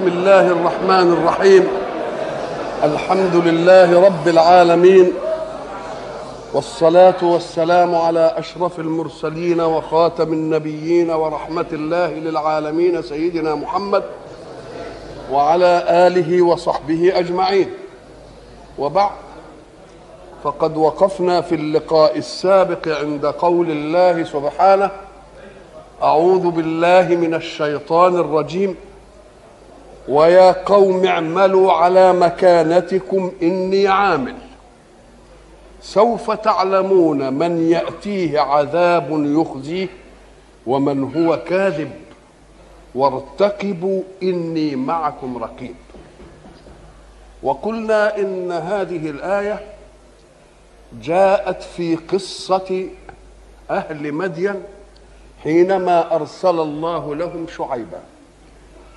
بسم الله الرحمن الرحيم. الحمد لله رب العالمين. والصلاة والسلام على أشرف المرسلين وخاتم النبيين ورحمة الله للعالمين سيدنا محمد وعلى آله وصحبه أجمعين. وبعد فقد وقفنا في اللقاء السابق عند قول الله سبحانه أعوذ بالله من الشيطان الرجيم. ويا قوم اعملوا على مكانتكم إني عامل. سوف تعلمون من يأتيه عذاب يخزيه ومن هو كاذب. وارتقبوا إني معكم رقيب. وقلنا إن هذه الآية جاءت في قصة أهل مدين حينما أرسل الله لهم شعيبا.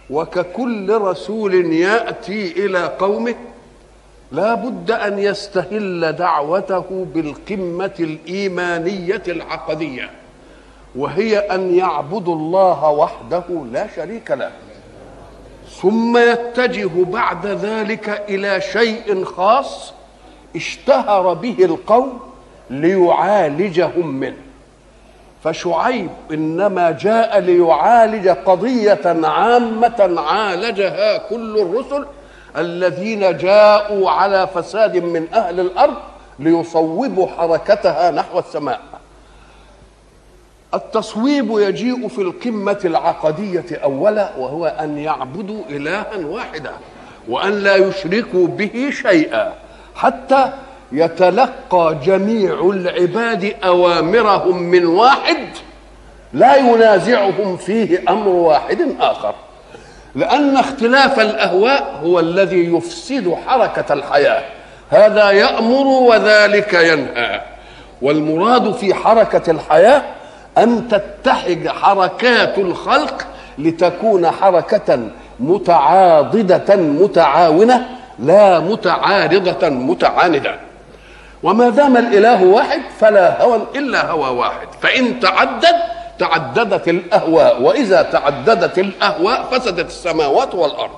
وككل رسول يأتي إلى قومه لا بد أن يستهل دعوته بالقمة الإيمانية العقدية وهي أن يعبدوا الله وحده لا شريك له. ثم يتجه بعد ذلك إلى شيء خاص اشتهر به القوم ليعالجهم منه. فشعيب إنما جاء ليعالج قضية عامة عالجها كل الرسل الذين جاءوا على فساد من أهل الأرض ليصوبوا حركتها نحو السماء. التصويب يجيء في القمة العقدية أولا وهو أن يعبدوا إلها واحدا وأن لا يشركوا به شيئا حتى يتلقى جميع العباد أوامرهم من واحد لا ينازعهم فيه أمر واحد آخر. لأن اختلاف الأهواء هو الذي يفسد حركة الحياة. هذا يأمر وذلك ينهى. والمراد في حركة الحياة أن تتحد حركات الخلق لتكون حركة متعاضدة متعاونة لا متعارضة متعاندة. وما دام الإله واحد فلا هوى إلا هوى واحد. فإن تعدد تعددت الأهواء وإذا تعددت الأهواء فسدت السماوات والأرض.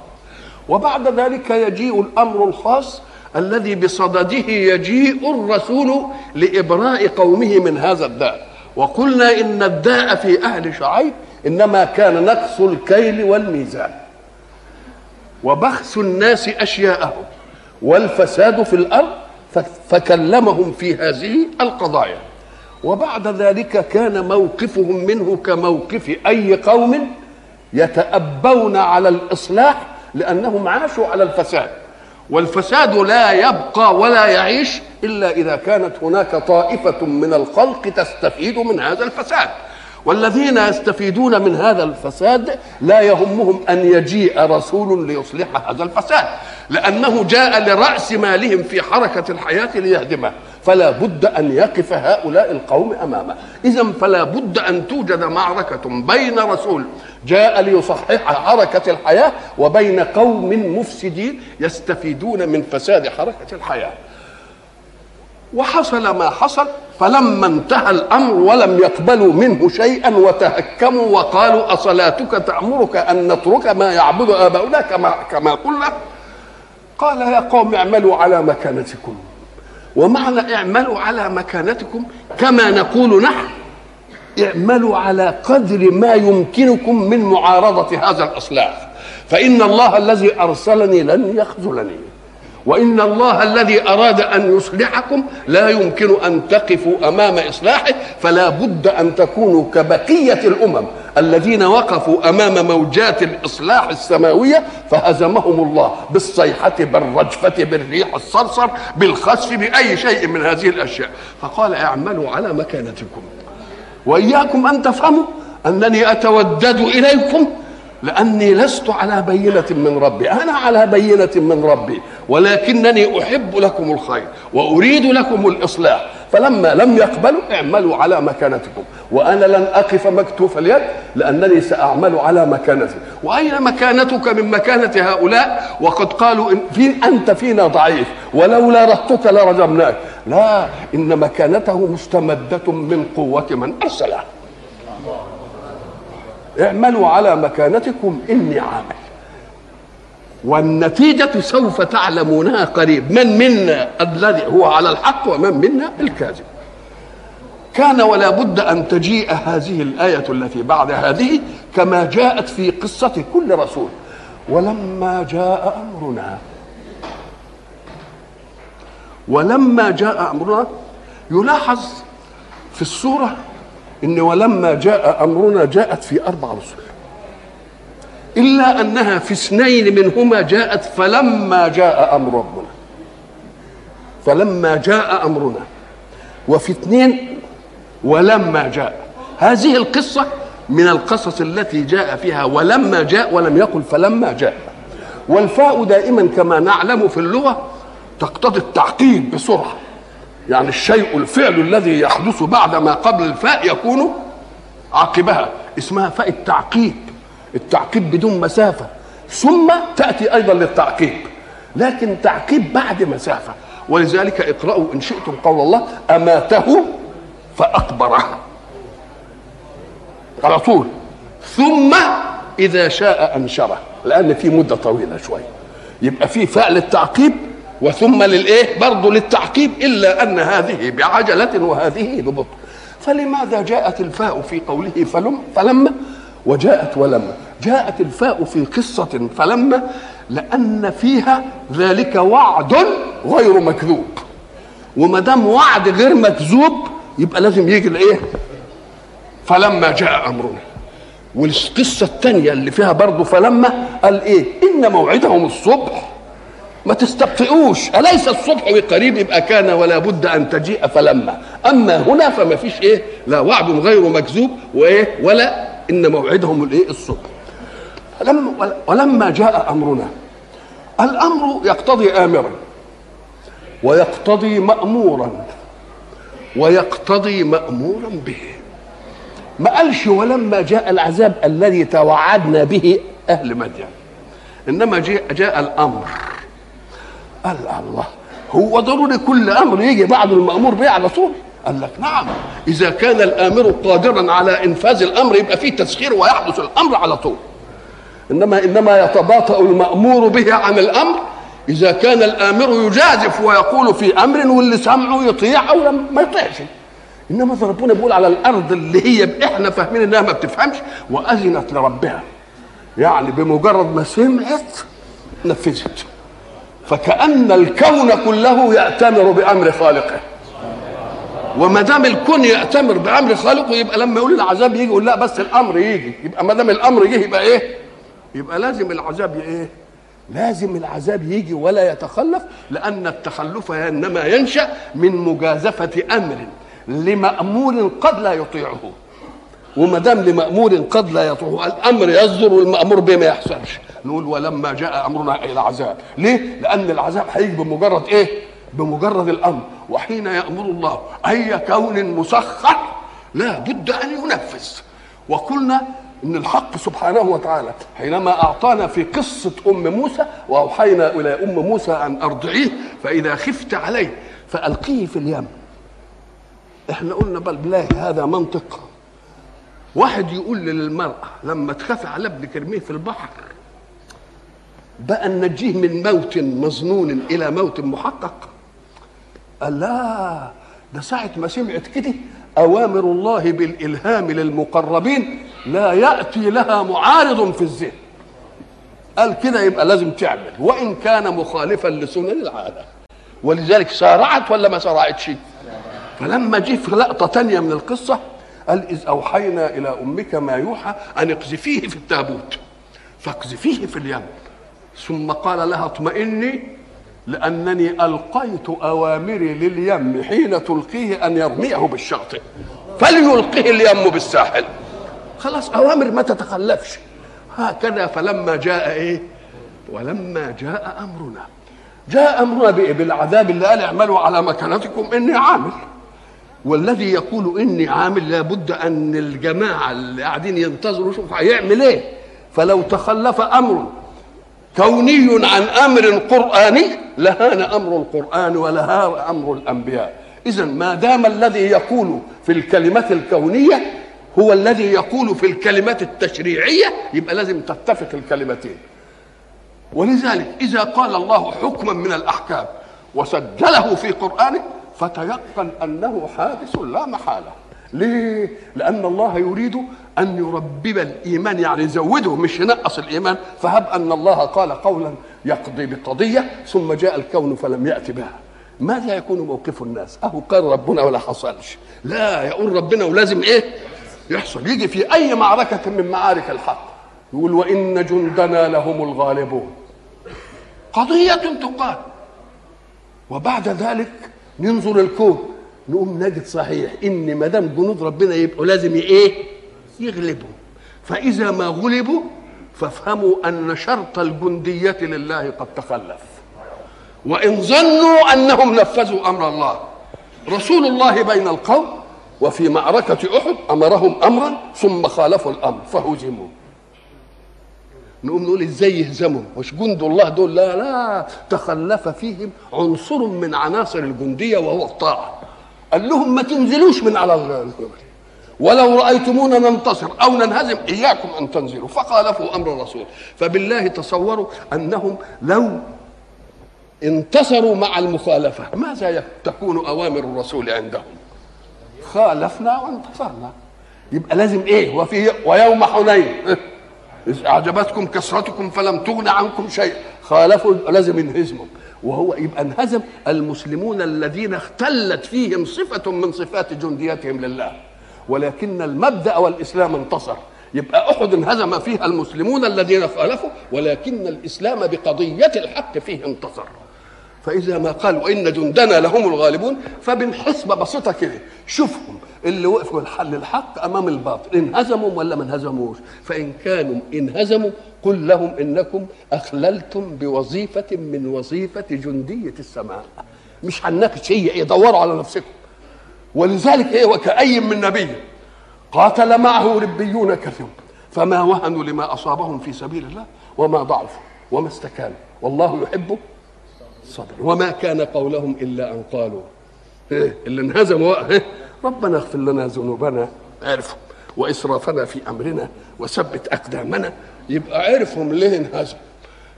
وبعد ذلك يجيء الأمر الخاص الذي بصدده يجيء الرسول لإبراء قومه من هذا الداء. وقلنا إن الداء في أهل شعيب إنما كان نقص الكيل والميزان. وبخس الناس أشياءهم. والفساد في الأرض فكلمهم في هذه القضايا. وبعد ذلك كان موقفهم منه كموقف أي قوم يتأبون على الإصلاح لأنهم عاشوا على الفساد. والفساد لا يبقى ولا يعيش إلا إذا كانت هناك طائفة من الخلق تستفيد من هذا الفساد. والذين يستفيدون من هذا الفساد لا يهمهم أن يجيء رسول ليصلح هذا الفساد لأنه جاء لرأس مالهم في حركة الحياة ليهدمه. فلا بد أن يقف هؤلاء القوم أمامه. اذا فلا بد أن توجد معركة بين رسول جاء ليصحح حركة الحياة وبين قوم مفسدين يستفيدون من فساد حركة الحياة. وحصل ما حصل فلما انتهى الأمر ولم يقبلوا منه شيئا وتهكموا وقالوا أصلاتك تأمرك أن نترك ما يعبد آباؤنا كما كما قلنا؟ قال يا قوم اعملوا على مكانتكم. ومعنى اعملوا على مكانتكم كما نقول نحن اعملوا على قدر ما يمكنكم من معارضة هذا الاصلاح فإن الله الذي أرسلني لن يخذلني. وإن الله الذي أراد أن يصلحكم لا يمكن أن تقفوا أمام إصلاحه فلا بد أن تكونوا كبقية الأمم الذين وقفوا أمام موجات الإصلاح السماوية فهزمهم الله بالصيحة بالرجفة بالريح الصرصر بالخسف بأي شيء من هذه الأشياء. فقال اعملوا على مكانتكم. وإياكم أن تفهموا أنني أتودد إليكم لأني لست على بينة من ربي. أنا على بينة من ربي. ولكنني أحب لكم الخير وأريد لكم الإصلاح. فلما لم يقبلوا اعملوا على مكانتكم. وأنا لن أقف مكتوف اليد لأنني سأعمل على مكانتي. وأين مكانتك من مكانة هؤلاء؟ وقد قالوا إن في أنت فينا ضعيف. ولولا رهتك لرجمناك. لا إن مكانته مستمدة من قوة من أرسله. اعملوا على مكانتكم إني عامل. والنتيجة سوف تعلمونها قريب. من منا الذي هو على الحق ومن منا الكاذب. كان ولا بد أن تجيء هذه الآية التي بعد هذه كما جاءت في قصة كل رسول. ولما جاء أمرنا ولما جاء أمرنا يلاحظ في السورة إن ولما جاء أمرنا جاءت في أربع رسل. إلا أنها في اثنين منهما جاءت فلما جاء أمر ربنا. فلما جاء أمرنا. وفي اثنين ولما جاء. هذه القصة من القصص التي جاء فيها ولما جاء ولم يقل فلما جاء. والفاء دائما كما نعلم في اللغة تقتضي التعقيب بسرعة. يعني الشيء الفعل الذي يحدث بعد ما قبل الفاء يكون عقبها اسمها فاء التعقيب التعقيب بدون مسافة. ثم تأتي أيضا للتعقيب. لكن تعقيب بعد مسافة. ولذلك اقرأوا إن شئتم قول الله أماته فأقبره. على طول. ثم إذا شاء أنشره. لأن في مدة طويلة شوية يبقى في فعل التعقيب وثم للإيه؟ برضه للتعقيب إلا أن هذه بعجلة وهذه ببطء فلماذا جاءت الفاء في قوله فلم فلما وجاءت ولما جاءت الفاء في قصة فلما لأن فيها ذلك وعد غير مكذوب. وما دام وعد غير مكذوب يبقى لازم يجي الإيه؟ فلما جاء امرنا والقصة الثانية اللي فيها برضه فلما قال إيه؟ إن موعدهم الصبح. ما تستبطئوش. أليس الصبح بقريب؟ يبقى كان ولا بد أن تجيء فلما أما هنا فما فيش إيه؟ لا وعد غير مكذوب وإيه؟ ولا إن موعدهم الإيه؟ الصبح. ولما, ولما جاء أمرنا الأمر يقتضي آمرا ويقتضي مأمورا ويقتضي مأمورا به. ما قالش ولما جاء العذاب الذي توعدنا به أهل مدين. إنما جاء, جاء الأمر. قال الله هو ضروري كل أمر يجي بعد المأمور به على طول. قال لك نعم. إذا كان الآمر قادرا على إنفاذ الأمر يبقى فيه تسخير ويحدث الأمر على طول. إنما إنما يتباطأ المأمور به عن الأمر. إذا كان الآمر يجازف ويقول في أمر واللي سمعه يطيع أو ما يطيعش. إنما ربنا بيقول على الأرض اللي هي إحنا فاهمين إنها ما بتفهمش وأذنت لربها. يعني بمجرد ما سمعت نفذت. فكأن الكون كله يأتمر بأمر خالقه. وما دام الكون يأتمر بأمر خالقه يبقى لما يقول العذاب يجي يقول لا بس الأمر يجي يبقى ما دام الأمر يجي يبقى إيه؟ يبقى لازم العذاب إيه؟ لازم العذاب يجي ولا يتخلف لأن التخلف إنما ينشأ من مجازفة أمر لمأمور قد لا يطيعه وما دام لمأمور قد لا يطيعه الأمر يصدر والمأمور به ما يحصلش نقول ولما جاء أمرنا إلى العذاب ليه؟ لأن العذاب هيجي بمجرد إيه؟ بمجرد الأمر وحين يأمر الله أي كون مسخر لا بد أن ينفذ. وقلنا إن الحق سبحانه وتعالى حينما أعطانا في قصة أم موسى وأوحينا إلى أم موسى أن أرضعيه فإذا خفت عليه فألقيه في اليم. إحنا قلنا بل بالله هذا منطق. واحد يقول للمرأة لما تخاف على ابنك ارميه في البحر بقى ننجيه من موت مظنون إلى موت محقق. قال لا ده ساعة ما سمعت كده أوامر الله بالإلهام للمقربين لا يأتي لها معارض في الذهن. قال كده يبقى لازم تعمل وإن كان مخالفا لسنن العادة ولذلك سارعت ولا ما سارعتش؟ فلما جه في لقطة تانية من القصة قال إذ أوحينا إلى أمك ما يوحى أن اقذفيه في التابوت. فاقذفيه في اليم ثم قال لها اطمئني لأنني ألقيت أوامري لليم حين تلقيه أن يرميه بالشاطئ. فليلقه اليم بالساحل. خلاص أوامر ما تتخلفش. هكذا فلما جاء إيه؟ ولما جاء أمرنا. جاء أمرنا بإيه؟ بالعذاب اللي قال اعملوا على مكانتكم إني عامل. والذي يقول إني عامل لابد أن الجماعة اللي قاعدين ينتظروا شوف هيعمل إيه؟ فلو تخلف أمر كوني عن أمر قرآني لهان أمر القرآن ولهان أمر الأنبياء. اذا ما دام الذي يقول في الكلمات الكونية هو الذي يقول في الكلمات التشريعية يبقى لازم تتفق الكلمتين. ولذلك إذا قال الله حكما من الأحكام وسجله في قرآنه فتيقن أنه حادث لا محالة. ليه؟ لأن الله يريد أن يربب الإيمان يعني يزوده مش ينقص الإيمان. فهب أن الله قال قولا يقضي بقضية ثم جاء الكون فلم يأتي بها. ماذا يكون موقف الناس؟ أهو قال ربنا ولا حصلش. لا يقول ربنا ولازم إيه؟ يحصل. يجي في أي معركة من معارك الحق يقول وإن جندنا لهم الغالبون. قضية تقال. وبعد ذلك ننظر الكون. نقوم نجد صحيح إن ما دام جنود ربنا يبقوا لازم إيه؟ يغلبوا. فإذا ما غلبوا فافهموا أن شرط الجندية لله قد تخلف. وإن ظنوا أنهم نفذوا أمر الله. رسول الله بين القوم وفي معركة أحد أمرهم أمرا ثم خالفوا الأمر فهزموا. نقوم نقول إزاي يهزموا؟ مش جند الله دول؟ لا لا. تخلف فيهم عنصر من عناصر الجندية وهو الطاعة. قال لهم ما تنزلوش من على الجبل ولو رأيتمونا ننتصر أو ننهزم إياكم أن تنزلوا. فخالفوا أمر الرسول فبالله تصوروا أنهم لو انتصروا مع المخالفة ماذا تكون أوامر الرسول عندهم؟ خالفنا وانتصرنا. يبقى لازم إيه؟ وفي ويوم حنين. إذ أعجبتكم كثرتكم فلم تغن عنكم شيء. خالفوا لازم ينهزموا. وهو يبقى انهزم المسلمون الذين اختلت فيهم صفة من صفات جنديتهم لله. ولكن المبدأ والإسلام انتصر. يبقى أحد انهزم فيها المسلمون الذين خالفوا ولكن الإسلام بقضية الحق فيه انتصر. فإذا ما قال وإن جندنا لهم الغالبون فبنحسبة بسيطة كده. شوفهم اللي وقفوا الحل الحق أمام الباطل. انهزموا ولا ما انهزموش؟ فإن كانوا انهزموا قل لهم إنكم أخللتم بوظيفة من وظيفة جندية السماء. مش هنناقش هي إيه دوروا على نفسكم. ولذلك إيه وكأي من نبي قاتل معه ربيون كثير. فما وهنوا لما أصابهم في سبيل الله وما ضعفوا وما استكانوا. والله يحب الصبر. وما كان قولهم إلا أن قالوا. إيه اللي انهزموا إيه ربنا اغفر لنا ذنوبنا. عرفوا وإسرافنا في أمرنا وثبت أقدامنا يبقى عرفهم ليه انهزم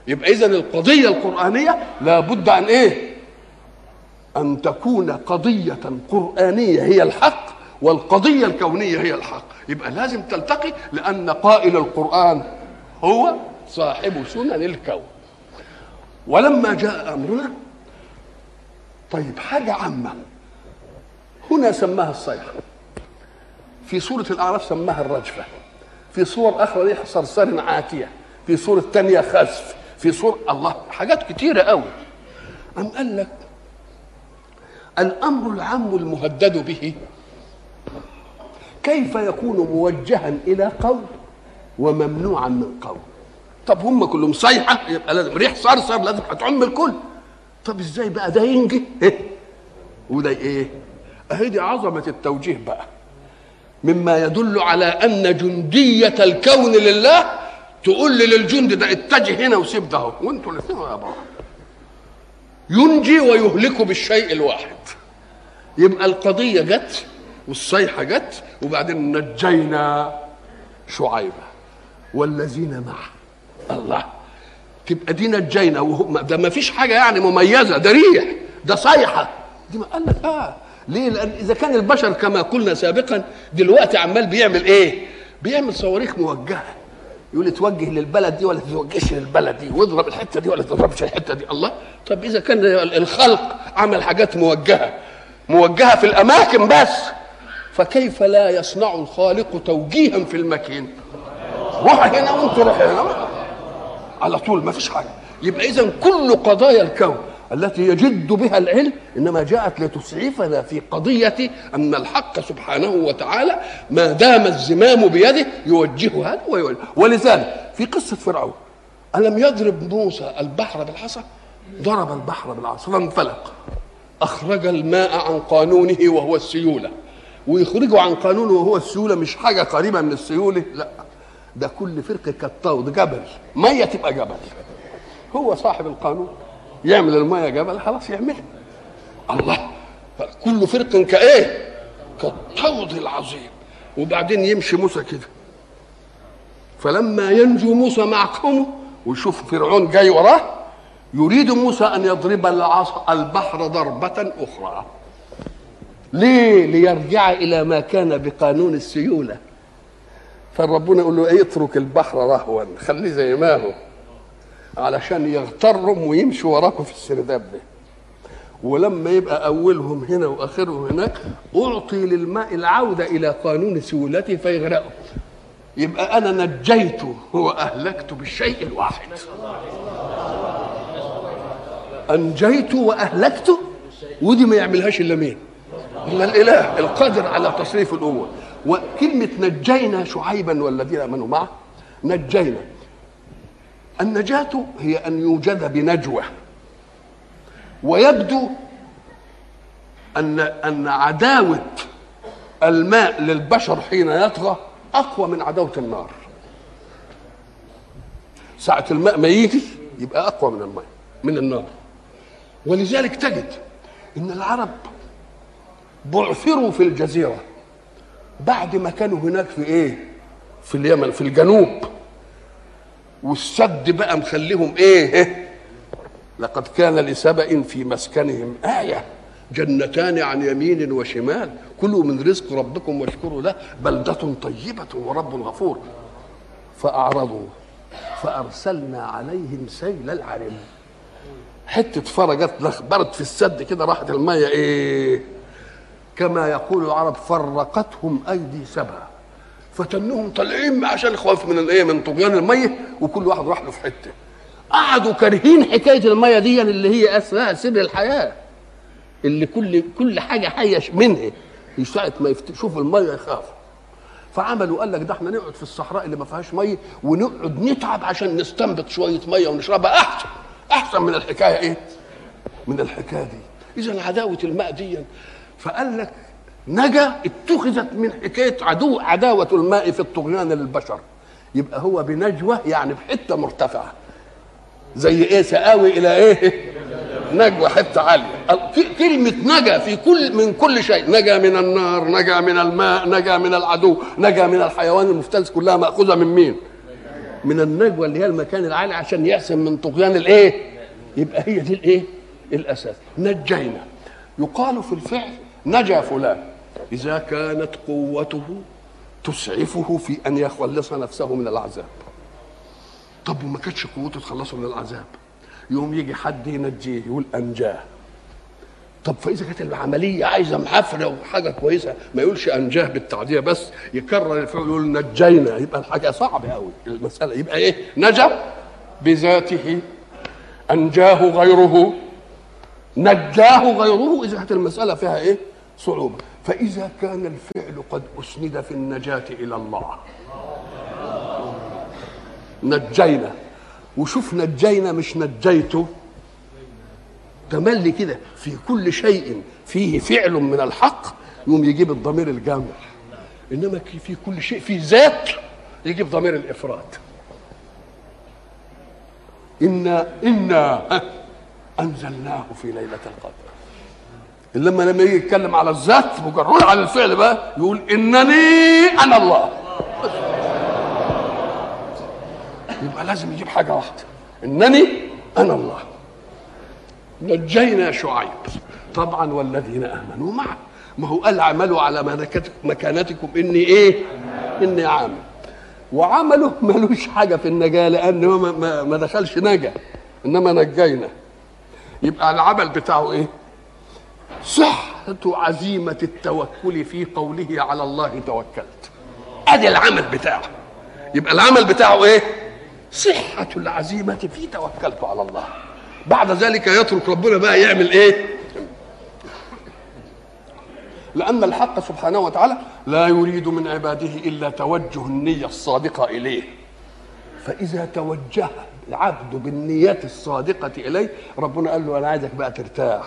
يبقى اذا القضية القرآنية لابد أن إيه؟ أن تكون قضية قرآنية هي الحق والقضية الكونية هي الحق. يبقى لازم تلتقي لأن قائل القرآن هو صاحب سنن الكون. ولما جاء امرنا طيب حاجة عامة. هنا سماها الصيحة. في سورة الأعراف سماها الرجفة. في صور أخرى دي صرصار عاتية في سورة تانية خسف في سورة الله حاجات كتيرة قوي. أم قال لك الأمر العام المهدد به كيف يكون موجها إلى قوم وممنوعا من قوم؟ طب هم كلهم صيحة يبقى لازم ريح صرصر لازم هتعم الكل. طب إزاي بقى؟ ده ينجي. وده إيه؟ أهي دي عظمة التوجيه بقى. مما يدل على أن جندية الكون لله تقول للجند ده اتجه هنا وسيب ده وانتوا الاثنين يا بعض ينجي ويهلك بالشيء الواحد. يبقى القضية جت والصيحة جت وبعدين نجينا شعيبة والذين معه. الله. تبقى دي نجينا ده ما فيش حاجة يعني مميزة ده ريح ده صيحة. دي ما قال لك آه. ليه؟ لأن إذا كان البشر كما قلنا سابقا دلوقتي عمال بيعمل إيه؟ بيعمل صواريخ موجهة. يقول توجه للبلد دي ولا توجهش للبلد دي؟ واضرب الحتة دي ولا تضربش الحتة دي. الله. طب إذا كان الخلق عمل حاجات موجهة. موجهة في الأماكن بس. فكيف لا يصنع الخالق توجيها في المكين روح هنا وانت روح هنا. على طول ما فيش حاجة. يبقى إذا كل قضايا الكون التي يجد بها العلم إنما جاءت لتسعفنا في قضية أن الحق سبحانه وتعالى ما دام الزمام بيده يوجه هذا ويوجه. ولذلك في قصة فرعون ألم يضرب موسى البحر بالعصا؟ ضرب البحر بالعصا فانفلق. أخرج الماء عن قانونه وهو السيولة. ويخرجه عن قانونه وهو السيولة مش حاجة قريبة من السيولة لا. ده كل فرقة كالطود جبل. مية تبقى جبل. هو صاحب القانون. يعمل الميه جبل خلاص يعملها الله كل فرق كإيه؟ كالطود العظيم. وبعدين يمشي موسى كده. فلما ينجو موسى مع قومه ويشوف فرعون جاي وراه يريد موسى أن يضرب العصا البحر ضربة أخرى. ليه؟ ليرجع إلى ما كان بقانون السيولة. فربنا يقول له إيه اترك البحر رهوا خليه زي ما هو. علشان يغترهم ويمشوا وراكم في السرداب ده. ولما يبقى أولهم هنا وآخرهم هناك أعطي للماء العودة إلى قانون سيولته فيغرقوا يبقى أنا نجيته وأهلكت بالشيء الواحد. أنجيت وأهلكت؟ ودي ما يعملهاش إلا مين؟ إلا الإله القادر على تصريف الأمور وكلمة نجينا شعيبا والذين آمنوا معه نجينا. النجاة هي أن يوجد بنجوى ويبدو أن أن عداوة الماء للبشر حين يطغى أقوى من عداوة النار. ساعة الماء ما يجي يبقى أقوى من الماء من النار. ولذلك تجد إن العرب بعثروا في الجزيرة بعد ما كانوا هناك في إيه؟ في اليمن في الجنوب. والسد بقى مخليهم إيه؟ لقد كان لسبأ في مسكنهم آية. جنتان عن يمين وشمال. كلوا من رزق ربكم واشكروا له. بلدة طيبة ورب غفور. فأعرضوا. فأرسلنا عليهم سيل العرم. حتة فرجت لخبرت في السد كده راحت المية إيه؟ كما يقول العرب فرقتهم أيدي سبع. فتنهم طالعين عشان خوف من الايه من طغيان المية وكل واحد راح له في حتة. قعدوا كارهين حكاية المية دي اللي هي اسمها سر الحياة. اللي كل كل حاجة حيه منها. ساعه ما يشوفوا المية يخافوا. فعملوا قال لك ده إحنا نقعد في الصحراء اللي ما فيهاش مية ونقعد نتعب عشان نستنبط شوية مية ونشربها. أحسن أحسن من الحكاية إيه؟ من الحكاية دي. اذا عداوة الماء دي فقال لك نجا اتخذت من حكاية عدو عداوة الماء في الطغيان للبشر. يبقى هو بنجوى يعني بحته مرتفعة. زي إيه؟ سآوي إلى إيه؟ نجوى حتة عالية. كلمة نجا في كل من كل شيء. نجا من النار نجا من الماء نجا من العدو نجا من الحيوان المفترس كلها مأخوذة من مين؟ من النجوى اللي هي المكان العالي عشان يحسن من طغيان الإيه؟ يبقى هي دي الإيه؟ الأساس. نجينا. يقال في الفعل نجا فلان. إذا كانت قوته تسعفه في أن يخلص نفسه من العذاب. طب وما كانتش قوته تخلصه من العذاب؟ يوم يجي حد ينجيه يقول أنجاه. طب فإذا كانت العملية عايزة محافره وحاجة كويسة ما يقولش أنجاه بالتعدية بس يكرر الفعل يقول نجينا. يبقى الحاجة صعبة قوي المسألة يبقى إيه؟ نجا بذاته. أنجاه غيره. نجاه غيره. إذا كانت المسألة فيها إيه؟ صعوبة. فإذا كان الفعل قد أسند في النجاة إلى الله. نجينا. وشوف نجينا مش نجيته. تملي كده. في كل شيء فيه فعل من الحق يقوم يجيب الضمير الجامع. إنما في كل شيء فيه ذات يجيب ضمير الإفراد. انا إنا أنزلناه في ليلة القدر. لما لما يجي يتكلم على الذات مجرد على الفعل بقى يقول إنني أنا الله. يبقى لازم يجيب حاجة واحدة. إنني أنا الله. نجينا شعيب. طبعا والذين آمنوا معه. ما هو قال اعملوا على مكانتكم. إني إيه؟ إني عامل. وعمله ملوش حاجة في النجاة لأن هو ما, ما دخلش نجا إنما نجينا. يبقى العمل بتاعه إيه؟ صحة عزيمة التوكل في قوله على الله توكلت. أدي العمل بتاعه. يبقى العمل بتاعه إيه؟ صحة العزيمة في توكلت على الله. بعد ذلك يترك ربنا بقى يعمل إيه؟ لأن الحق سبحانه وتعالى لا يريد من عباده إلا توجه النية الصادقة إليه. فإذا توجه العبد بالنية الصادقة إليه ربنا قال له أنا عايزك بقى ترتاح.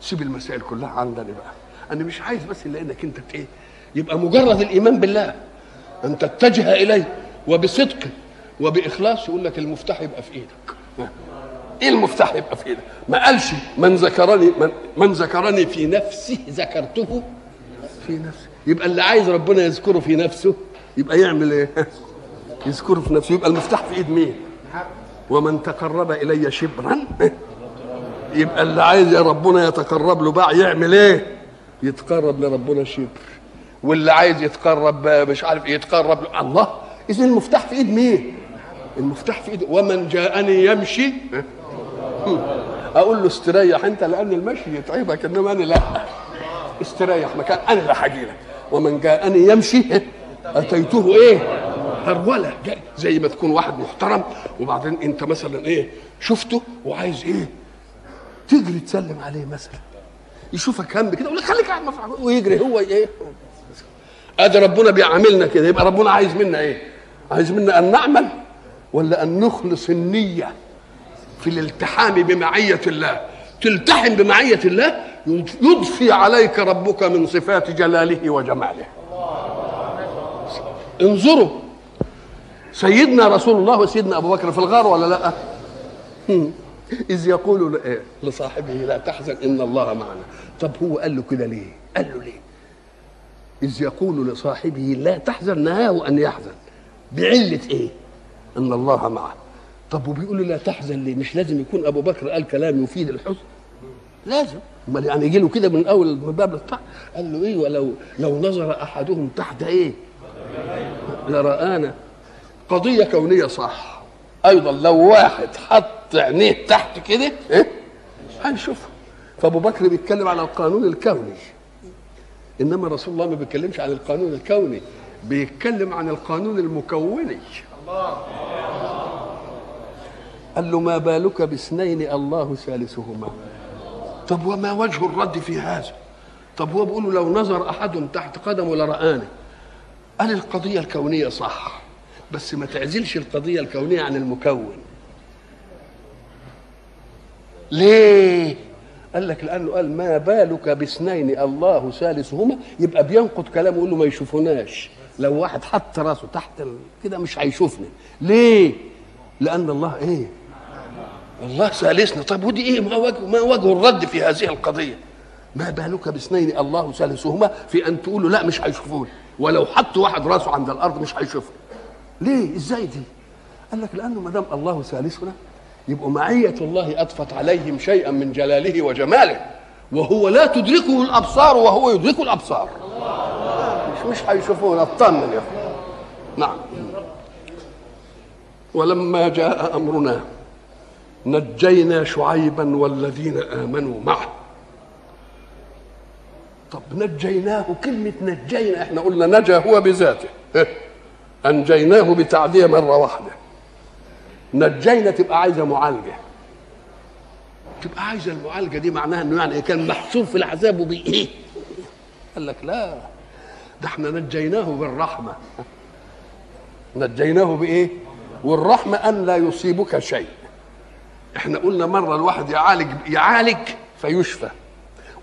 سيب المسائل كلها عندنا بقى. أنا مش عايز بس إلا إنك أنت إيه يبقى مجرد الإيمان بالله. أن تتجه إليه وبصدق وبإخلاص يقول لك المفتاح يبقى في إيدك. إيه المفتاح يبقى في إيدك؟ ما قالش من ذكرني من, من ذكرني في نفسه ذكرته في نفسه. يبقى اللي عايز ربنا يذكره في نفسه يبقى يعمل إيه؟ يذكره في نفسه. يبقى المفتاح في إيد مين؟ ومن تقرب إلي شبرا يبقى اللي عايز يا ربنا يتقرب له بقى يعمل إيه؟ يتقرب لربنا شبر واللي عايز يتقرب مش عارف يتقرب له. الله! اذا المفتاح في إيد مين؟ المفتاح في ايد ومن جاءني يمشي. أقول له استريح أنت لأن المشي يتعبك إنما أنا لا. استريح مكان أنا اللي هاجي لك. ومن جاءني يمشي أتيته إيه؟ هروله زي ما تكون واحد محترم وبعدين أنت مثلا إيه؟ شفته وعايز إيه؟ تجري تسلم عليه مثلا. يشوفك هم كده يقول لك خليك قاعد ويجري هو إيه. ادي ربنا بيعاملنا كده يبقى ربنا عايز منا إيه؟ عايز منا أن نعمل ولا أن نخلص النية في الالتحام بمعية الله. تلتحم بمعية الله يضفي عليك ربك من صفات جلاله وجماله. انظروا سيدنا رسول الله وسيدنا أبو بكر في الغار ولا لأ؟ إذ يقول لصاحبه لا تحزن إن الله معنا. طب هو قال له كده ليه؟ قال له ليه؟ إذ يقول لصاحبه لا تحزن نهاه أن يحزن. بعلة إيه؟ إن الله معه. طب وبيقول له لا تحزن ليه؟ مش لازم يكون أبو بكر قال كلام يفيد الحزن؟ لازم. أمال يعني يجي له كده من أول باب الطاعة؟ قال له إيه؟ ولو لو نظر أحدهم تحت إيه؟ لرآنا. قضية كونية صح. أيضا لو واحد حط عينيه تحت كده إيه؟ هنشوفها فأبو بكر بيتكلم على القانون الكوني. إنما رسول الله ما بيتكلمش عن القانون الكوني بيتكلم عن القانون المكوني. قال له ما بالك باثنين الله ثالثهما؟ طب وما وجه الرد في هذا؟ طب هو بيقول لو نظر احدهم تحت قدمه لرآني قال القضية الكونية صح بس ما تعزلش القضية الكونية عن المكون. ليه؟ قال لك لأنه قال ما بالك باثنين الله ثالثهما؟ يبقى بينقض كلامه يقول له ما يشوفوناش. لو واحد حط راسه تحت. كده مش هيشوفني. ليه؟ لأن الله إيه؟ الله ثالثنا. طب ودي إيه؟ ما وجه ما وجه الرد في هذه القضية؟ ما بالك باثنين الله ثالثهما في أن تقولوا لا مش هيشوفوني. ولو حط واحد راسه عند الأرض مش هيشوفني. ليه؟ إزاي دي؟ قال لك لأنه ما دام الله ثالثنا يبقوا معية الله أضفت عليهم شيئا من جلاله وجماله وهو لا تدركه الأبصار وهو يدرك الأبصار. مش مش هيشوفونا اطمن يا أخي نعم. ولما جاء أمرنا نجينا شعيبا والذين آمنوا معه. طب نجيناه كلمة نجينا إحنا قلنا نجا هو بذاته. أنجيناه بتعدية مرة واحدة. نجينا تبقى عايزة معالجة. تبقى عايزة المعالجة دي معناها إنه يعني كان محصور في العذاب وبي إيه؟ قال لك لا ده إحنا نجيناه بالرحمة. نجيناه بإيه؟ والرحمة أن لا يصيبك شيء. إحنا قلنا مرة الواحد يعالج يعالج فيشفى.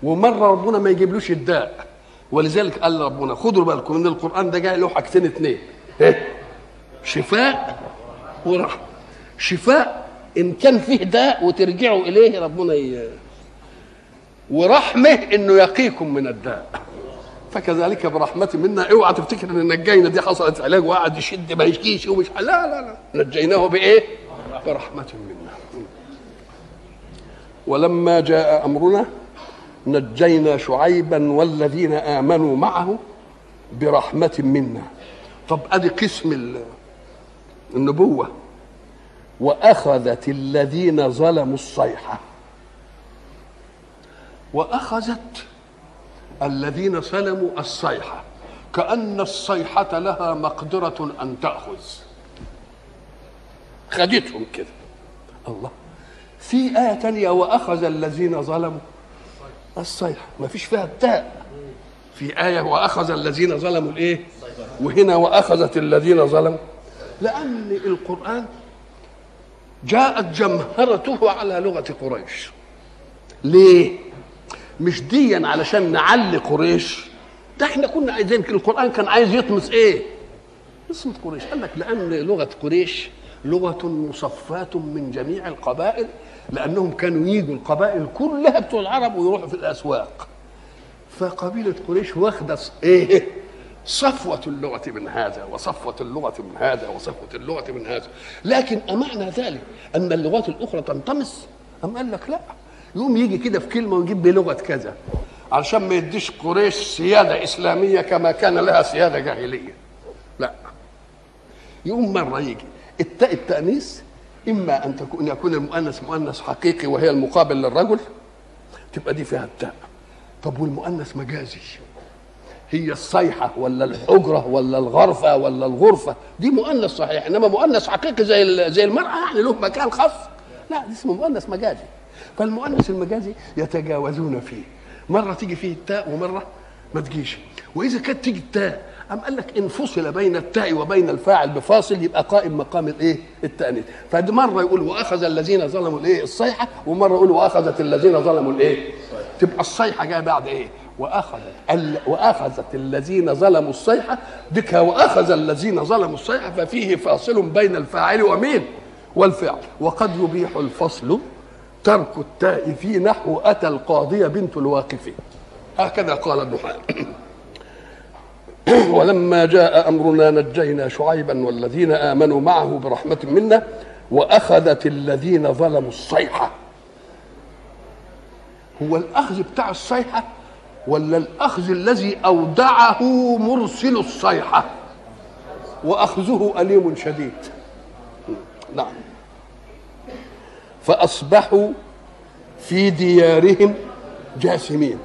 ومرة ربنا ما يجيبلوش الداء. ولذلك قال ربنا خدوا بالكم إن القرآن ده جاي له حاجتين اتنين. شفاء ورحمة. شفاء إن كان فيه داء وترجعوا إليه ربنا ي... ورحمه إنه يقيكم من الداء. فكذلك برحمة منا. اوعى تفتكر إن نجينا دي حصلت علاج وقعد يشد ما يشكيش ومش لا لا لا. نجيناه بإيه؟ برحمة منا. ولما جاء أمرنا نجينا شعيبا والذين آمنوا معه برحمة منا. طب أدي قسم النبوة. وأخذت الذين ظلموا الصيحة. وأخذت الذين ظلموا الصيحة. كأن الصيحة لها مقدرة أن تأخذ. خدتهم كده. الله. في آية تانية وأخذ الذين ظلموا الصيحة. ما فيش فيها التاء في آية وأخذ الذين ظلموا الإيه؟ وهنا وأخذت الذين ظلموا. لأن القرآن جاءت جمهرته على لغة قريش. ليه؟ مش ديا علشان نعلي قريش. ده إحنا كنا عايزين القرآن كان عايز يطمس إيه؟ اسم قريش. قال لك لأن لغة قريش لغة مصفاة من جميع القبائل لأنهم كانوا يجوا القبائل كلها بتوع العرب ويروحوا في الأسواق. فقبيلة قريش واخدة إيه؟ صفوة اللغة من هذا وصفوة اللغة من هذا وصفوة اللغة من هذا. لكن أمعنى ذلك أن اللغات الأخرى تنطمس أم قال لك لا. يقوم يجي كده في كلمة ويجيب بلغة كذا. علشان ما يديش قريش سيادة إسلامية كما كان لها سيادة جاهلية. لا. يقوم مرة يجي. التاء التأنيث إما أن تكون يكون المؤنث مؤنث حقيقي وهي المقابل للرجل تبقى دي فيها التاء. طب والمؤنث مجازي. هي الصيحة ولا الحجرة ولا الغرفة ولا الغرفة دي مؤنث صحيح إنما مؤنث حقيقي زي زي المرأة يعني له مكان خاص لا ده اسمه مؤنث مجازي فالمؤنث المجازي يتجاوزون فيه مرة تيجي فيه التاء ومرة ما تجيش وإذا كانت تيجي التاء أم قال لك إن فصل بين التاء وبين الفاعل بفاصل يبقى قائم مقام الإيه؟ التأنيث فدي مرة يقول وأخذ الذين ظلموا الإيه؟ الصيحة ومرة يقول وأخذت الذين ظلموا الإيه؟ تبقى الصيحة جاية بعد إيه؟ وأخذت ال... وأخذت الذين ظلموا الصيحة بك وأخذ الذين ظلموا الصيحة ففيه فاصل بين الفاعل ومين؟ والفعل. وقد يبيح الفصل ترك التاء في نحو أتى القاضيه بنت الواقف. هكذا قال النحاة ولما جاء أمرنا نجينا شعيبا والذين آمنوا معه برحمة منا وأخذت الذين ظلموا الصيحة. هو الأخذ بتاع الصيحة ولا الأخذ الذي أودعه مرسل الصيحة. وأخذه أليم شديد. نعم. فأصبحوا في ديارهم جاثمين.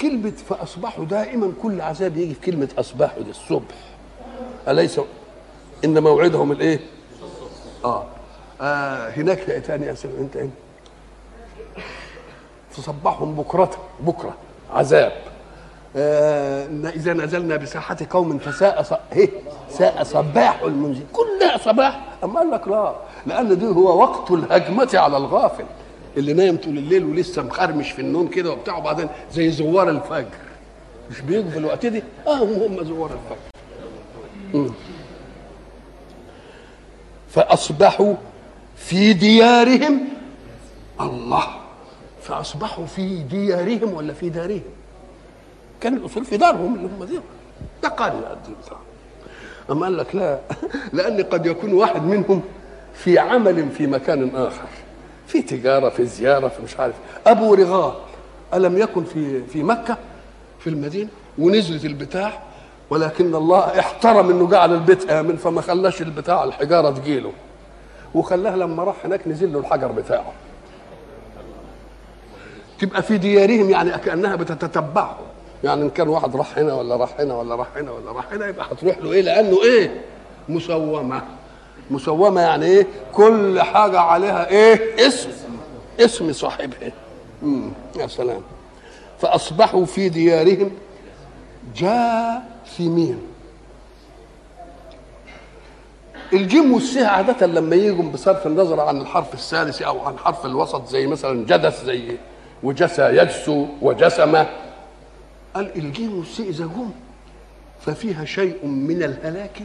كلمة فأصبحوا دائما كل عذاب يجي في كلمة أصبحوا دي الصبح. أليس إن موعدهم الإيه؟ آه, آه هناك تاني يا سيدي أنت هنا تصبحهم بكرة بكرة عذاب. آه إذا نزلنا بساحة قوم فساء. إيه؟ ساء صباح المنزل. كلها صباح؟ أما قال لك لا لأن دي هو وقت الهجمة على الغافل. اللي نايم طول الليل ولسه مخرمش في النوم كده وبتاع وبعدين زي زوار الفجر. مش بيجوا في الوقت دي؟ آه هم زوار الفجر. فأصبحوا في ديارهم الله. فأصبحوا في ديارهم ولا في دارهم؟ كان الأصول في دارهم اللي هم دي ده قال أما قال لك لا لأن قد يكون واحد منهم في عمل في مكان آخر في تجارة في زيارة في مش عارف. أبو رغال ألم يكن في في مكة في المدينة ونزلت البتاع ولكن الله احترم إنه جعل البيت آمن فما خلاش البتاع الحجارة تجيله. وخلاه لما راح هناك نزل له الحجر بتاعه. تبقى في ديارهم يعني كانها بتتتبعه. يعني إن كان واحد راح هنا ولا راح هنا ولا راح هنا ولا راح هنا يبقى هتروح له إيه؟ لأنه إيه؟ مسومة. مسومة يعني إيه؟ كل حاجة عليها إيه؟ اسم. اسم صاحبها. امم يا سلام. فأصبحوا في ديارهم جاثمين. الجيم والثاء عادة لما يجوا بصرف النظر عن الحرف الثالث أو عن حرف الوسط زي مثلا جدث زي وجسى يجسو وجسم قال الجيم والثاء إذا جم ففيها شيء من الهلاك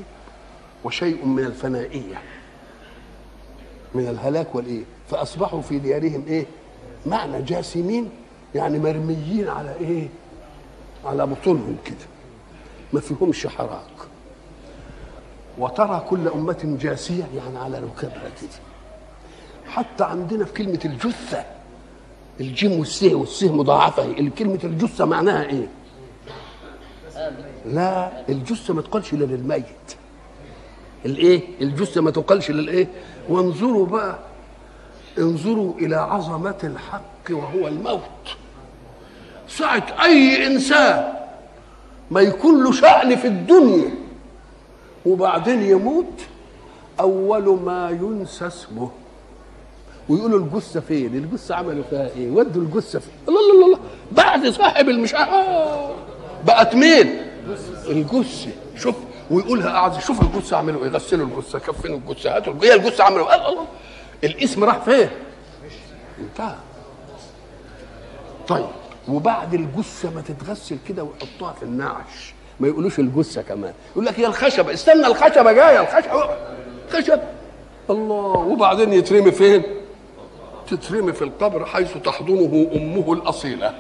وشيء من الفنائية. من الهلاك والإيه؟ فأصبحوا في ديارهم إيه؟ معنى جاسمين يعني مرميين على إيه؟ على بطونهم كده. ما فيهمش حراك. وترى كل أمة جاسية يعني على ركبها كده. حتى عندنا في كلمة الجثة الجيم والسه والسه مضاعفة كلمة الجثة معناها إيه؟ لا الجثة ما تقالش إلا للميت. الإيه؟ الجثة ما تقالش للايه وانظروا بقى انظروا إلى عظمة الحق وهو الموت. ساعة أي إنسان ما يكون له شأن في الدنيا وبعدين يموت أول ما ينسى اسمه. ويقولوا الجثة فين؟ الجثة عملوا فيها إيه؟ ودوا الجثة فين؟ الله الله الله بعد صاحب المش آه بقت مين؟ الجثة شوف ويقولها قاعد شوف الجثة عملوا إيه؟ غسلوا الجثة كفنوا الجثة هاتوا هي الجثة عملوا إيه؟ الله الاسم راح فين؟ انتهى طيب وبعد الجثة ما تتغسل كده ويحطوها في النعش ما يقولوش الجثة كمان يقول لك هي الخشبه استنى الخشبة جاية الخشبه خشب الله وبعدين يترمي فين؟ تترمي في القبر حيث تحضنه أمه الأصيلة.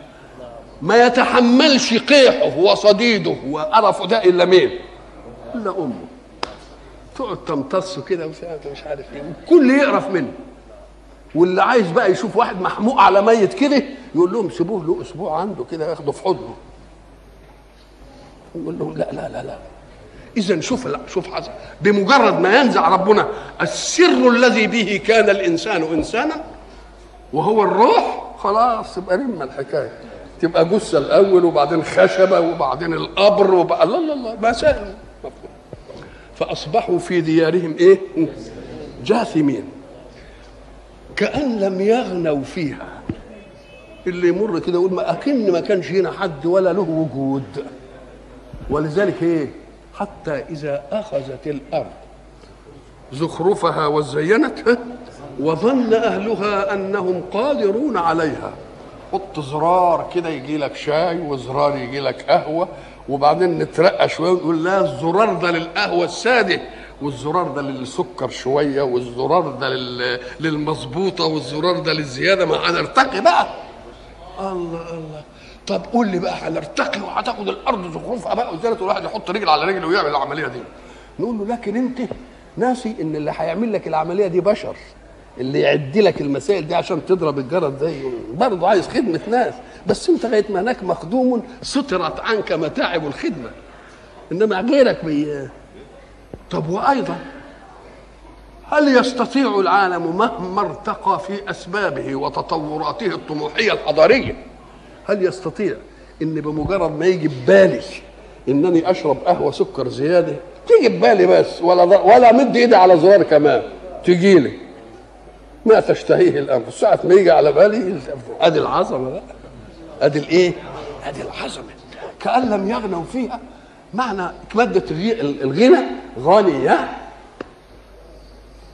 ما يتحملش قيحه وصديده وقرفه ده إلا مين؟ إلا أمه. تقعد تمتصه كده مش عارف إيه الكل يقرف منه. واللي عايز بقى يشوف واحد محموق على ميت كده يقول لهم سيبوه له أسبوع عنده كده ياخده في حضنه. يقول لهم لا لا لا لا. إذا شوف لا شوف حسن بمجرد ما ينزع ربنا السر الذي به كان الإنسان إنسانا وهو الروح خلاص يبقى رم الحكاية. تبقى جثة الأول وبعدين خشبة وبعدين القبر وبقى لا لا لا مسائل فأصبحوا في ديارهم إيه؟ جاثمين. كأن لم يغنوا فيها. اللي يمر كده يقول ما أكن ما كانش هنا حد ولا له وجود. ولذلك إيه؟ حتى إذا أخذت الأرض زخرفها وزينت وظن أهلها أنهم قادرون عليها. حط زرار كده يجي لك شاي وزرار يجي لك قهوة وبعدين نترقى شوية ونقول لا الزرار ده للقهوة السادة والزرار ده للسكر شوية والزرار ده للمظبوطة والزرار ده للزيادة. ما هنرتقي بقى. الله الله. طب قول لي بقى هنرتقي وهتاخد الأرض زخرفها بقى وزيادة الواحد يحط رجل على رجل ويعمل العملية دي. نقول له لكن أنت ناسي إن اللي هيعمل لك العملية دي بشر. اللي يعد لك المسائل دي عشان تضرب الجرد زي برضه عايز خدمة ناس. بس انت لغاية ما هناك مخدوم سترت عنك متاعب الخدمة. انما غيرك بي طب وأيضا؟ هل يستطيع العالم مهما ارتقى في أسبابه وتطوراته الطموحية الحضارية؟ هل يستطيع إن بمجرد ما يجي ببالي إنني أشرب قهوة سكر زيادة؟ تيجي ببالي بس ولا ولا مد إيدي على زرار كمان. تجي لي ما تشتهيه الانفس ساعة ما يجي على بالي أدي العظمة بقى. أدي الإيه؟ أدي العظمة. كأن لم يغنوا فيها. معنى مادة الغنى غنية.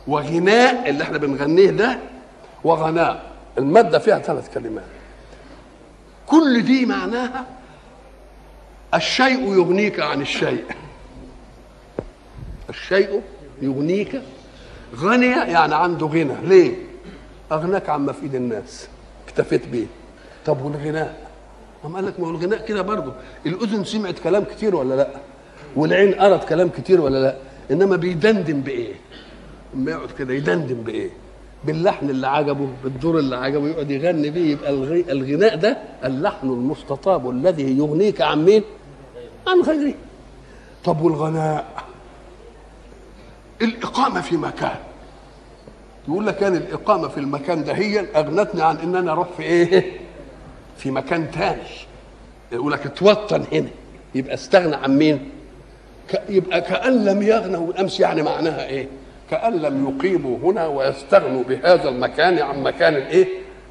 وغناء اللي إحنا بنغنيه ده وغناء. المادة فيها ثلاث كلمات. كل دي معناها الشيء يغنيك عن الشيء. الشيء يغنيك غني يعني عنده غنى. ليه؟ أغناك عما في إيد الناس. اكتفيت بيه. طب والغناء؟ قام قال لك ما هو الغناء كده برضه. الأذن سمعت كلام كتير ولا لأ؟ والعين قرت كلام كتير ولا لأ؟ إنما بيدندن بإيه؟ اما يقعد كده يدندن بإيه؟ باللحن اللي عجبه بالدور اللي عجبه يقعد يغني بيه. يبقى الغناء ده اللحن المستطاب الذي يغنيك عن مين؟ عن غيره طب والغناء؟ الإقامة في مكان يقول لك كان الإقامة في المكان ده هي أغنتني عن إن أنا أروح في إيه؟ في مكان تاني يقول لك اتوطن هنا يبقى استغنى عن مين؟ يبقى كأن لم يغنوا الأمس يعني معناها إيه؟ كأن لم يقيموا هنا ويستغنوا بهذا المكان عن مكان إيه؟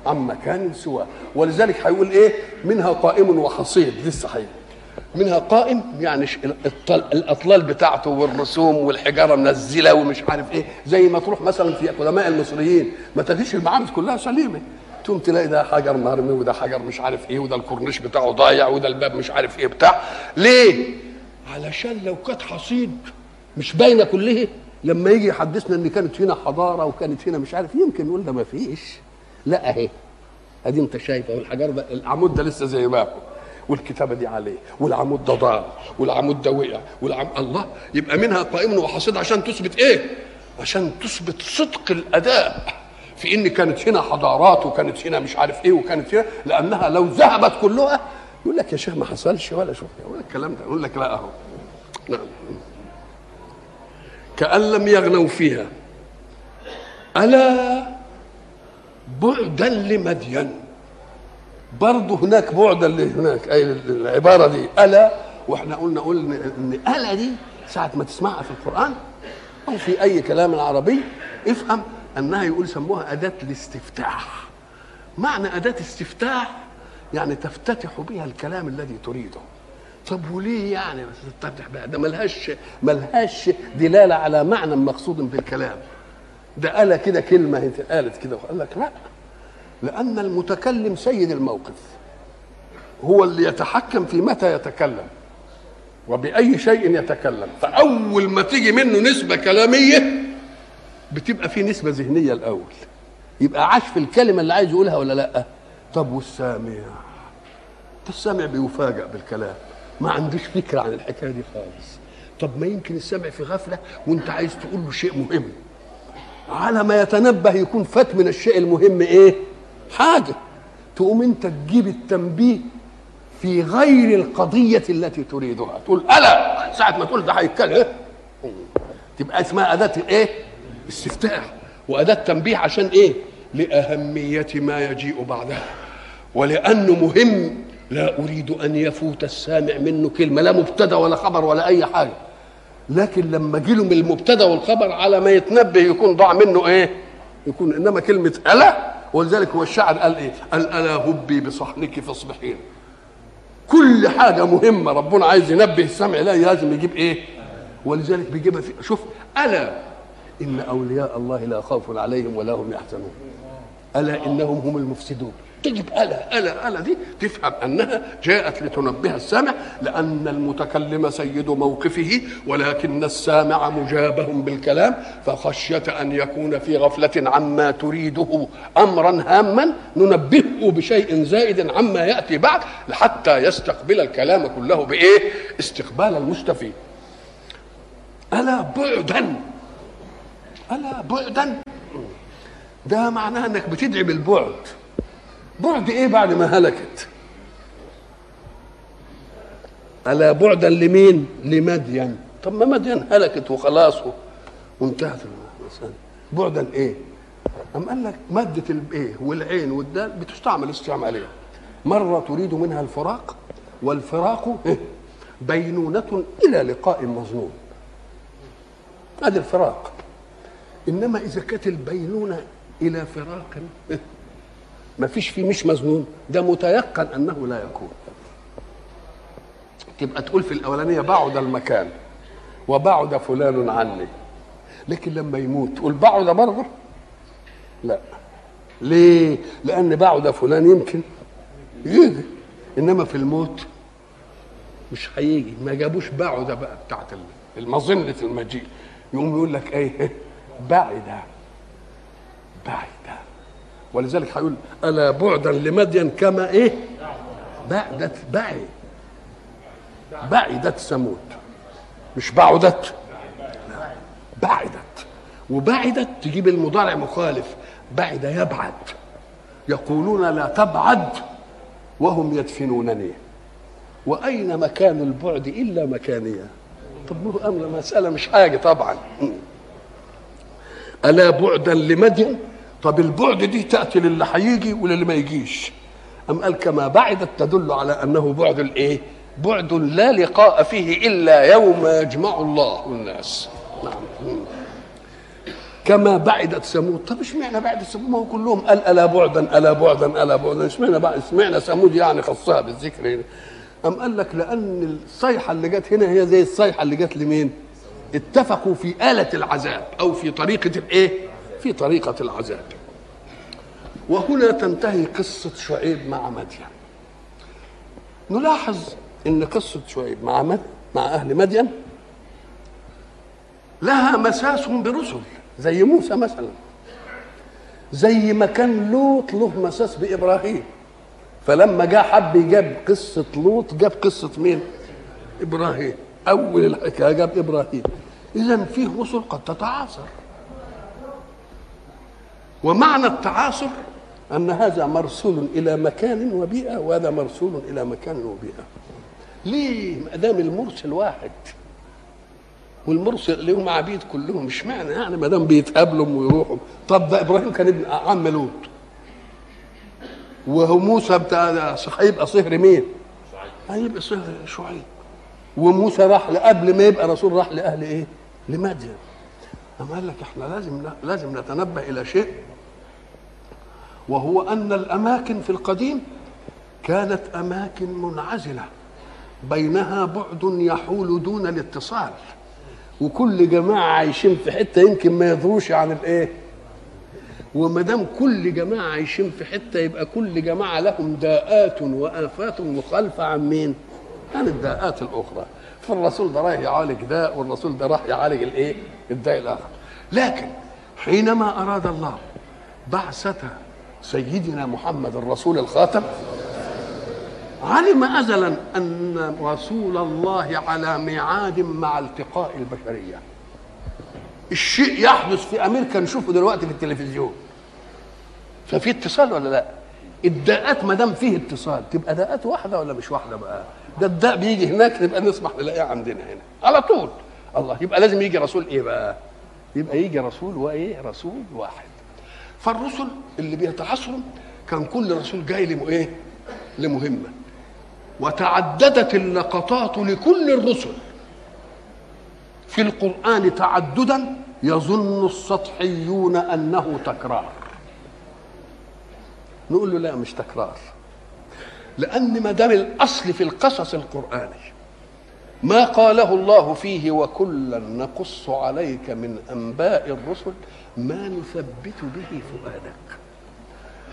عن مكان سواه ولذلك هيقول إيه؟ منها قائم وحصيد دي الصحيح منها قائم يعني الاطلال بتاعته والرسوم والحجارة منزلة ومش عارف إيه زي ما تروح مثلا في قدماء المصريين ما تلاقيش المعابد كلها سليمة. تقوم تلاقي ده حجر مرمي وده حجر مش عارف إيه وده الكورنيش بتاعه ضايع وده الباب مش عارف إيه بتاع. ليه؟ علشان لو كانت حصيد مش باينة كلها لما يجي يحدثنا إن كانت هنا حضارة وكانت هنا مش عارف يمكن يقول ده ما فيش. لا أهي. أدي أنت شايفه والحجر ده العمود ده لسه زي ما هو. والكتابة دي عليه والعمود ده ضاع والعمود ده وقع والعم الله يبقى منها قائم وحصيد عشان تثبت إيه؟ عشان تثبت صدق الأداء. في إن كانت هنا حضارات وكانت هنا مش عارف إيه وكانت هنا لأنها لو ذهبت كلها يقول لك يا شيخ ما حصلش ولا شوف لك الكلام ده يقول لك لا أهو. نعم. كأن لم يغنوا فيها. ألا بعدا لمدين. برضه هناك بعدا اللي هناك أي العبارة دي ألا وإحنا قلنا قلنا إن ألا دي ساعة ما تسمعها في القرآن أو في أي كلام عربي افهم أنها يقول سموها أداة الاستفتاح. معنى أداة استفتاح يعني تفتتح بها الكلام الذي تريده. طب وليه يعني تفتتح بها؟ ده ملهاش ملهاش دلالة على معنى مقصود بالكلام. ده قال كده كلمة قالت كده وقال لك لا. لأن المتكلم سيد الموقف. هو اللي يتحكم في متى يتكلم. وبأي شيء يتكلم. فأول ما تيجي منه نسبة كلامية بتبقى في نسبة ذهنية الأول. يبقى عاش في الكلمة اللي عايز يقولها ولا لأ؟ طب والسامع؟ السامع بيفاجأ بالكلام. ما عندوش فكرة عن الحكاية دي خالص. طب ما يمكن السامع في غفلة وانت عايز تقول له شيء مهم. على ما يتنبه يكون فات من الشيء المهم إيه؟ حاجة تقوم انت تجيب التنبيه في غير القضية التي تريدها تقول ألا ساعة ما تقول ده هيتكلم؟ تبقى اسمها أداة إيه؟ استفتاح وأداة تنبيه عشان إيه؟ لأهمية ما يجيء بعدها ولأنه مهم لا أريد أن يفوت السامع منه كلمة لا مبتدأ ولا خبر ولا أي حاجة لكن لما جيله من المبتدأ والخبر على ما يتنبه يكون ضاع منه إيه؟ يكون إنما كلمة ألا ولذلك هو الشاعر قال إيه؟ قال ألا هبي بصحنك فاصبحين. كل حاجة مهمة ربنا عايز ينبه السمع لا لازم يجيب إيه؟ ولذلك بيجيبها في شوف ألا إن أولياء الله لا خوف عليهم ولا هم يحزنون. ألا إنهم هم المفسدون. تجب ألا ألا ألا دي تفهم أنها جاءت لتنبه السامع لأن المتكلم سيد موقفه ولكن السامع مجابه بالكلام فخشية أن يكون في غفلة عما تريده أمرا هاما ننبهه بشيء زائد عما يأتي بعد حتى يستقبل الكلام كله بإيه؟ استقبال المستفيد. ألا بعدا ألا بعدا. ده معناه أنك بتدعي بالبعد. بعد إيه بعد ما هلكت؟ ألا بعدا لمين؟ لمدين. طب ما مدين هلكت وخلاص وانتهت المسألة بعدا إيه؟ أم قال لك مادة الايه والعين والدال بتستعمل استعمالية. مرة تريد منها الفراق والفراق إيه؟ بينونة إلى لقاء مظنون. هذا الفراق. إنما إذا كانت البينونة إلى فراق إيه؟ ما فيش فيه مش مظنون ده متيقن أنه لا يكون. تبقى تقول في الأولانية بعد المكان وبعد فلان عني. لكن لما يموت تقول بعد برضه؟ لا. ليه؟ لأن بعد فلان يمكن يجي. إنما في الموت مش هيجي. ما جابوش بعد بقى بتاعت المظنه المجيء. يقوم يقول لك إيه؟ بعد. بعد. ولذلك هيقول ألا بعدا لمدين كما إيه؟ بعدت بعد بعدت ثمود. مش بعدت. بعدت. وبعدت تجيب المضارع مخالف. بعد يبعد. يقولون لا تبعد وهم يدفنونني. وأين مكان البعد إلا مكانيه طب أمر مسألة مش حاجة طبعا. ألا بعدا لمدين؟ طب البعد دي تأتي للي هيجي وللي ما يجيش. أم قال كما بعدت تدل على أنه بعد الإيه؟ بعد لا لقاء فيه إلا يوم يجمع الله الناس. نعم. كما بعدت ثمود. طب اشمعنى بعد ثمود؟ ما هو كلهم قال ألا بعدا ألا بعدا ألا بعدا. اشمعنى بعد اشمعنى ثمود يعني خصها بالذكر هنا؟ أم قال لك لأن الصيحة اللي جت هنا هي زي الصيحة اللي جت لمين؟ اتفقوا في آلة العذاب أو في طريقة الإيه؟ في طريقة العذاب. وهنا تنتهي قصة شعيب مع مدين. نلاحظ إن قصة شعيب مع مد... مع أهل مدين لها مساس برسل زي موسى مثلا. زي ما كان لوط له مساس بإبراهيم. فلما جاء حب جاب قصة لوط جاب قصة مين؟ إبراهيم. أول الحكاية جاب إبراهيم. إذا فيه رسل قد تتعاصر. ومعنى التعاصر أن هذا مرسول إلى مكان وبيئة وهذا مرسول إلى مكان وبيئة. ليه؟ ما دام المرسل واحد. والمرسل لهم عبيد كلهم مش معنى يعني ما دام بيتقابلوا ويروحوا؟ طب ده إبراهيم كان ابن عم لوط. وهو موسى بتاع هيبقى صهر مين؟ هيبقى صهر شعيب. وموسى راح قبل ما يبقى رسول راح لأهل إيه؟ لمدين. أما قال لك إحنا لازم لازم نتنبه إلى شيء وهو أن الأماكن في القديم كانت أماكن منعزلة بينها بعد يحول دون الاتصال وكل جماعة عايشين في حتة يمكن ما يدروش عن الإيه وما دام كل جماعة عايشين في حتة يبقى كل جماعة لهم داءات وآفات مخالفة عن مين؟ عن الداءات الأخرى فالرسول ده رايح يعالج داء والرسول ده راح يعالج الايه؟ الداء الآخر. لكن حينما أراد الله بعثة سيدنا محمد الرسول الخاتم علم ازلا أن رسول الله على ميعاد مع التقاء البشرية. الشيء يحدث في أمريكا نشوفه دلوقتي في التلفزيون. ففي اتصال ولا لا؟ الداءات ما دام فيه اتصال تبقى داءات واحدة ولا مش واحدة بقى؟ ده الداء بيجي هناك نبقى نسمح نلاقيه عندنا هنا. على طول. الله يبقى لازم يجي رسول إيه بقى؟ يبقى يجي رسول وإيه؟ رسول واحد. فالرسل اللي بيتعاصروا كان كل رسول جاي لم إيه؟ لمهمة. وتعددت اللقطات لكل الرسل. في القرآن تعددا يظن السطحيون أنه تكرار. نقول له لا مش تكرار. لأن ما دام الأصل في القصص القرآني ما قاله الله فيه وكلا نقص عليك من أنباء الرسل ما نثبت به فؤادك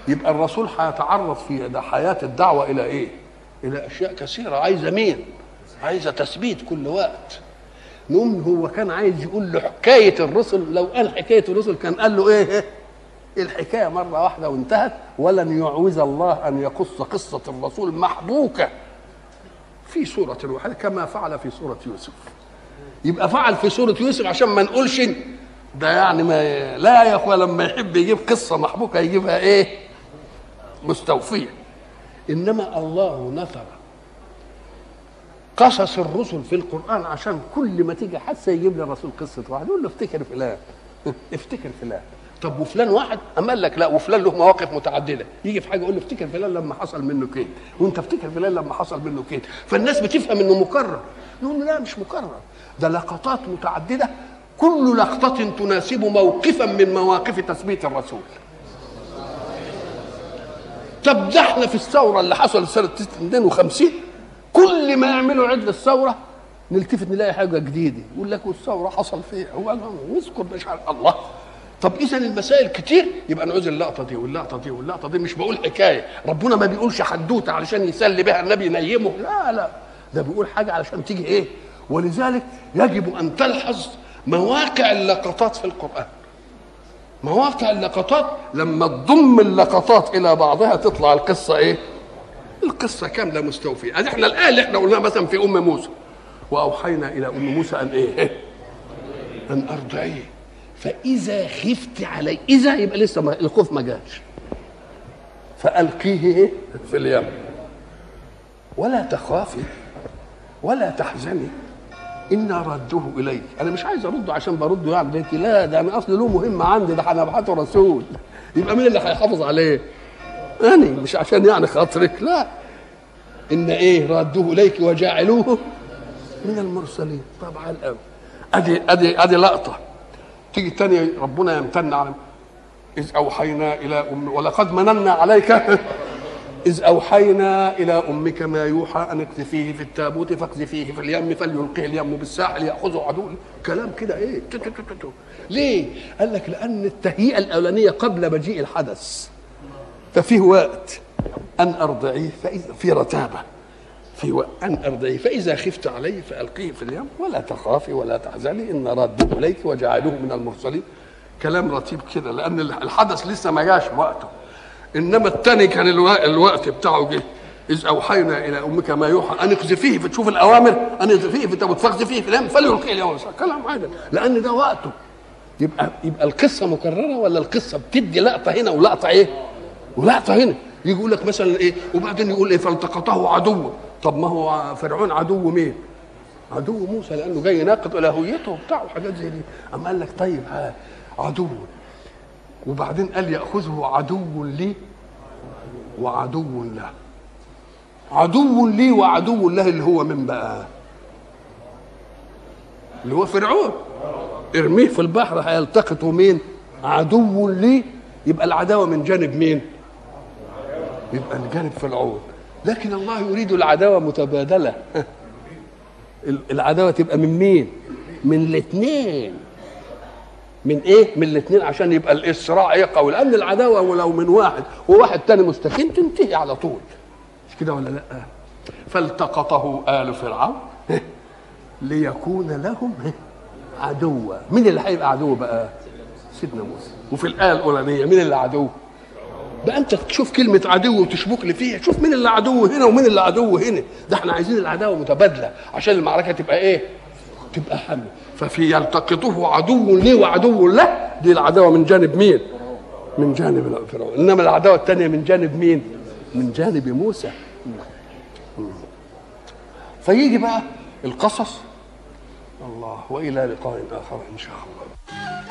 يبقى الرسول هيتعرض في حياة الدعوة إلى إيه؟ إلى أشياء كثيرة عايزة مين؟ عايزة تثبيت كل وقت نقوم هو كان عايز يقول له حكايه الرسل لو قال حكاية الرسل كان قال له إيه الحكاية مرة واحدة وانتهت ولن يعوز الله أن يقص قصة الرسول محبوكه في سورة واحدة كما فعل في سورة يوسف. يبقى فعل في سورة يوسف عشان ما نقولش ده يعني ما لا يا أخويا لما يحب يجيب قصة محبوكة يجيبها إيه؟ مستوفية. إنما الله نثر قصص الرسل في القرآن عشان كل ما تيجي حادثة يجيب لي الرسول قصة واحد يقول له افتكر فلان. افتكر فلان. طب وفلان واحد؟ أما قال لك لا وفلان له مواقف متعددة. يجي في حاجة يقول له افتكر فلان لما حصل منه كده وأنت افتكر فلان لما حصل منه كده فالناس بتفهم إنه مكرر. نقول له لا مش مكرر. ده لقطات متعددة. كل لقطة تناسب موقفا من مواقف تثبيت الرسول. طب ده إحنا في الثورة اللي حصلت سنة 52 كل ما يعملوا عيد للثوره نلتفت نلاقي حاجة جديدة. يقول لك والثورة حصل فيها. هو يذكر مش عارف الله. طب إذا المسائل كتير يبقى نعوز اللقطه دي واللقطة دي واللقطة دي مش بقول حكاية. ربنا ما بيقولش حدوتة علشان يسلي بها النبي ينيمه لا لا. ده بيقول حاجة علشان تيجي إيه؟ ولذلك يجب أن تلحظ مواقع اللقطات في القرآن. مواقع اللقطات لما تضم اللقطات إلى بعضها تطلع القصة إيه؟ القصة كاملة مستوفية. ادي إحنا الايه اللي إحنا قلناها مثلا في أم موسى. وأوحينا إلى أم موسى أن إيه؟ أن أرضعيه. فإذا خفت علي إذا يبقى لسه ما الخوف ما جاش. فألقيه في اليم. ولا تخافي ولا تحزني. إنا رده إليك. أنا مش عايز أرده عشان برده يعني بيتي لا ده أنا أصل له مهمة عندي ده أنا رسول. يبقى مين اللي هيحافظ عليه؟ أنا مش عشان يعني خاطرك لا. إن إيه ردوه إليك وجاعلوه من المرسلين. طبعا أدي أدي أدي لقطة. تيجي تانية ربنا يمتن على إذ أوحينا إلى أم ولقد مننا عليك. إذ أوحينا إلى أمك ما يوحى أن اقذفيه في التابوت فاقذفيه في اليم فليلقيه اليم بالساحل يأخذه عدو. كلام كده إيه؟ تو تو تو تو. ليه؟ قال لك لأن التهيئة الأولانية قبل مجيء الحدث. ففيه وقت أن أرضعيه فإذا في رتابة. في أن أرضعيه فإذا خفت عليه فألقيه في اليم ولا تخافي ولا تحزني. إنا رادوه إليك وجاعلوه من المرسلين. كلام رتيب كده لأن الحدث لسه ما جاش وقته إنما الثاني كان الوقت بتاعه جه. إذ أوحينا إلى أمك ما يوحى. أن اقذفيه فتشوف الأوامر. أن اقذفيه في التابوت في اليم فليلقيه اليوم. كلام عادي لأن ده وقته. يبقى يبقى القصة مكررة ولا القصة بتدي لقطة هنا ولقطة إيه؟ ولقطة هنا. يجي يقول لك مثلا إيه وبعدين يقول إيه فالتقطه عدو. طب ما هو فرعون عدو مين؟ عدو موسى لأنه جاي يناقض الهويته وبتاع وحاجات زي دي. أما قال لك طيب ها عدو. وبعدين قال يأخذه عدو لي وعدو له. عدو لي وعدو له اللي هو من بقى اللي هو فرعون. ارميه في البحر هيلتقطه مين؟ عدو لي. يبقى العداوة من جانب مين؟ يبقى الجانب فرعون لكن الله يريد العداوة متبادلة. العداوة تبقى من مين؟ من الاثنين. من إيه؟ من الاثنين عشان يبقى الاسراع يقوي. لأن العداوة ولو من واحد وواحد تاني مستقيم تنتهي على طول. مش كده ولا لأ؟ فالتقطه آل فرعون. ليكون لهم عدوا مين اللي هيبقى عدو بقى؟ سيدنا موسى. وفي الآية الأولانية مين اللي عدو؟ بقى انت تشوف كلمة عدو وتشبك لي فيها شوف مين اللي عدو هنا ومين اللي عدو هنا. ده إحنا عايزين العداوة متبادلة عشان المعركة تبقى إيه؟ تبقى حمل. ففي يلتقطه عدو لي وعدو له دي العداوة من جانب مين؟ من جانب فرعون إنما العداوة الثانية من جانب مين؟ من جانب موسى. فيجي بقى القصص. الله وإلى لقاء آخر إن شاء الله.